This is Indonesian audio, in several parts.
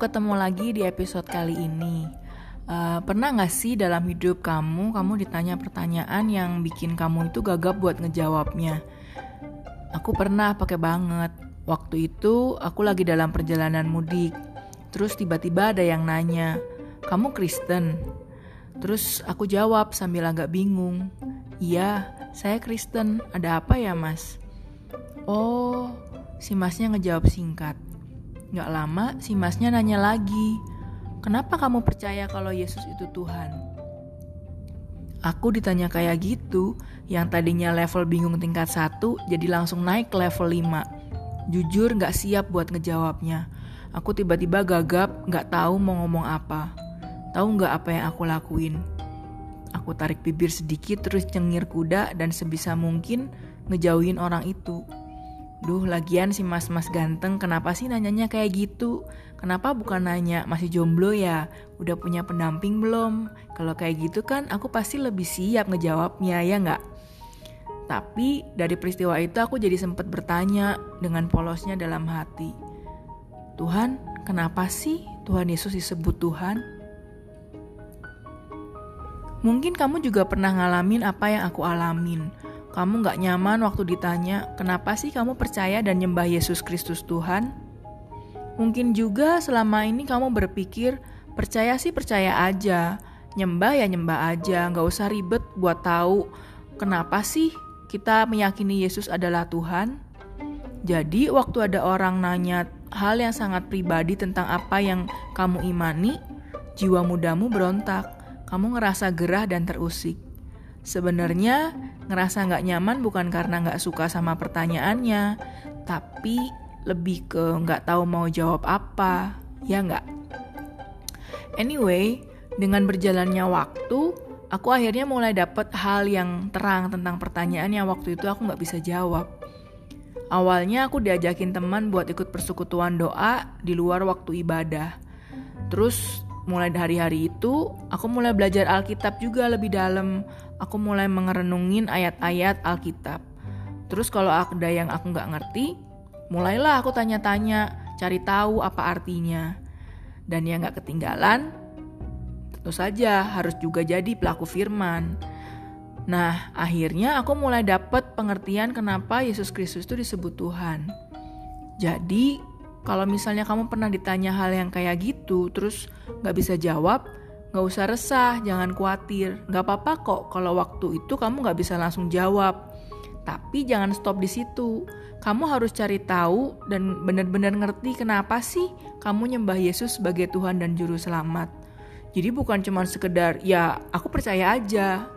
ketemu lagi di episode kali ini. Uh, pernah gak sih dalam hidup kamu, kamu ditanya pertanyaan yang bikin kamu itu gagap buat ngejawabnya? Aku pernah pakai banget. Waktu itu aku lagi dalam perjalanan mudik. Terus tiba-tiba ada yang nanya, kamu Kristen? Terus aku jawab sambil agak bingung. Iya, saya Kristen. Ada apa ya mas? Oh, si masnya ngejawab singkat. Gak lama, si masnya nanya lagi, kenapa kamu percaya kalau Yesus itu Tuhan? Aku ditanya kayak gitu, yang tadinya level bingung tingkat satu jadi langsung naik ke level 5. Jujur gak siap buat ngejawabnya. Aku tiba-tiba gagap, gak tahu mau ngomong apa. Tahu gak apa yang aku lakuin? Aku tarik bibir sedikit terus cengir kuda dan sebisa mungkin ngejauhin orang itu. Duh, lagian si mas-mas ganteng kenapa sih nanyanya kayak gitu? Kenapa bukan nanya masih jomblo ya? Udah punya pendamping belum? Kalau kayak gitu kan aku pasti lebih siap ngejawabnya ya nggak? Tapi dari peristiwa itu aku jadi sempat bertanya dengan polosnya dalam hati. Tuhan, kenapa sih Tuhan Yesus disebut Tuhan? Mungkin kamu juga pernah ngalamin apa yang aku alamin kamu gak nyaman waktu ditanya, kenapa sih kamu percaya dan nyembah Yesus Kristus Tuhan? Mungkin juga selama ini kamu berpikir, percaya sih percaya aja, nyembah ya nyembah aja, gak usah ribet buat tahu kenapa sih kita meyakini Yesus adalah Tuhan. Jadi waktu ada orang nanya hal yang sangat pribadi tentang apa yang kamu imani, jiwa mudamu berontak, kamu ngerasa gerah dan terusik. Sebenarnya ngerasa nggak nyaman bukan karena nggak suka sama pertanyaannya, tapi lebih ke nggak tahu mau jawab apa, ya nggak? Anyway, dengan berjalannya waktu, aku akhirnya mulai dapet hal yang terang tentang pertanyaan yang waktu itu aku nggak bisa jawab. Awalnya aku diajakin teman buat ikut persekutuan doa di luar waktu ibadah. Terus mulai dari hari itu, aku mulai belajar Alkitab juga lebih dalam aku mulai mengerenungin ayat-ayat Alkitab. Terus kalau ada yang aku nggak ngerti, mulailah aku tanya-tanya, cari tahu apa artinya. Dan yang nggak ketinggalan, tentu saja harus juga jadi pelaku firman. Nah, akhirnya aku mulai dapat pengertian kenapa Yesus Kristus itu disebut Tuhan. Jadi, kalau misalnya kamu pernah ditanya hal yang kayak gitu, terus nggak bisa jawab, Gak usah resah, jangan khawatir. Gak apa-apa kok kalau waktu itu kamu gak bisa langsung jawab. Tapi jangan stop di situ. Kamu harus cari tahu dan benar-benar ngerti kenapa sih kamu nyembah Yesus sebagai Tuhan dan Juru Selamat. Jadi bukan cuma sekedar, ya aku percaya aja.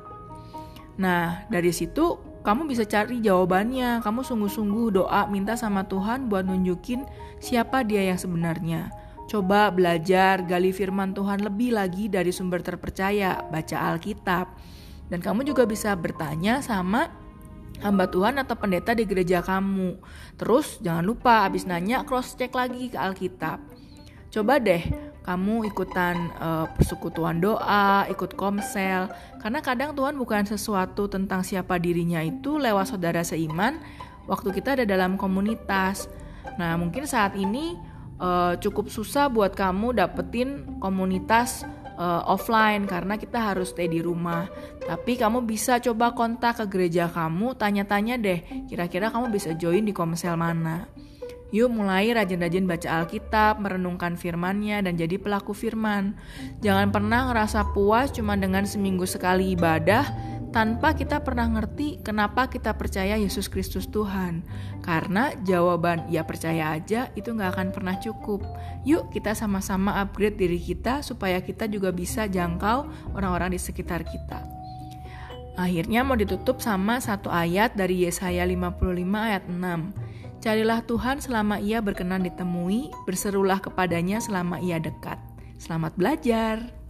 Nah, dari situ kamu bisa cari jawabannya. Kamu sungguh-sungguh doa minta sama Tuhan buat nunjukin siapa dia yang sebenarnya. Coba belajar gali firman Tuhan lebih lagi dari sumber terpercaya, baca Alkitab. Dan kamu juga bisa bertanya sama hamba Tuhan atau pendeta di gereja kamu. Terus jangan lupa abis nanya cross check lagi ke Alkitab. Coba deh kamu ikutan uh, persekutuan doa, ikut komsel, karena kadang Tuhan bukan sesuatu tentang siapa dirinya itu lewat saudara seiman waktu kita ada dalam komunitas. Nah, mungkin saat ini uh, cukup susah buat kamu dapetin komunitas uh, offline karena kita harus stay di rumah. Tapi kamu bisa coba kontak ke gereja kamu, tanya-tanya deh, kira-kira kamu bisa join di komsel mana. Yuk mulai rajin-rajin baca Alkitab, merenungkan firmannya, dan jadi pelaku firman. Jangan pernah ngerasa puas cuma dengan seminggu sekali ibadah, tanpa kita pernah ngerti kenapa kita percaya Yesus Kristus Tuhan. Karena jawaban ya percaya aja itu nggak akan pernah cukup. Yuk kita sama-sama upgrade diri kita supaya kita juga bisa jangkau orang-orang di sekitar kita. Akhirnya mau ditutup sama satu ayat dari Yesaya 55 ayat 6. Carilah Tuhan selama ia berkenan ditemui, berserulah kepadanya selama ia dekat. Selamat belajar.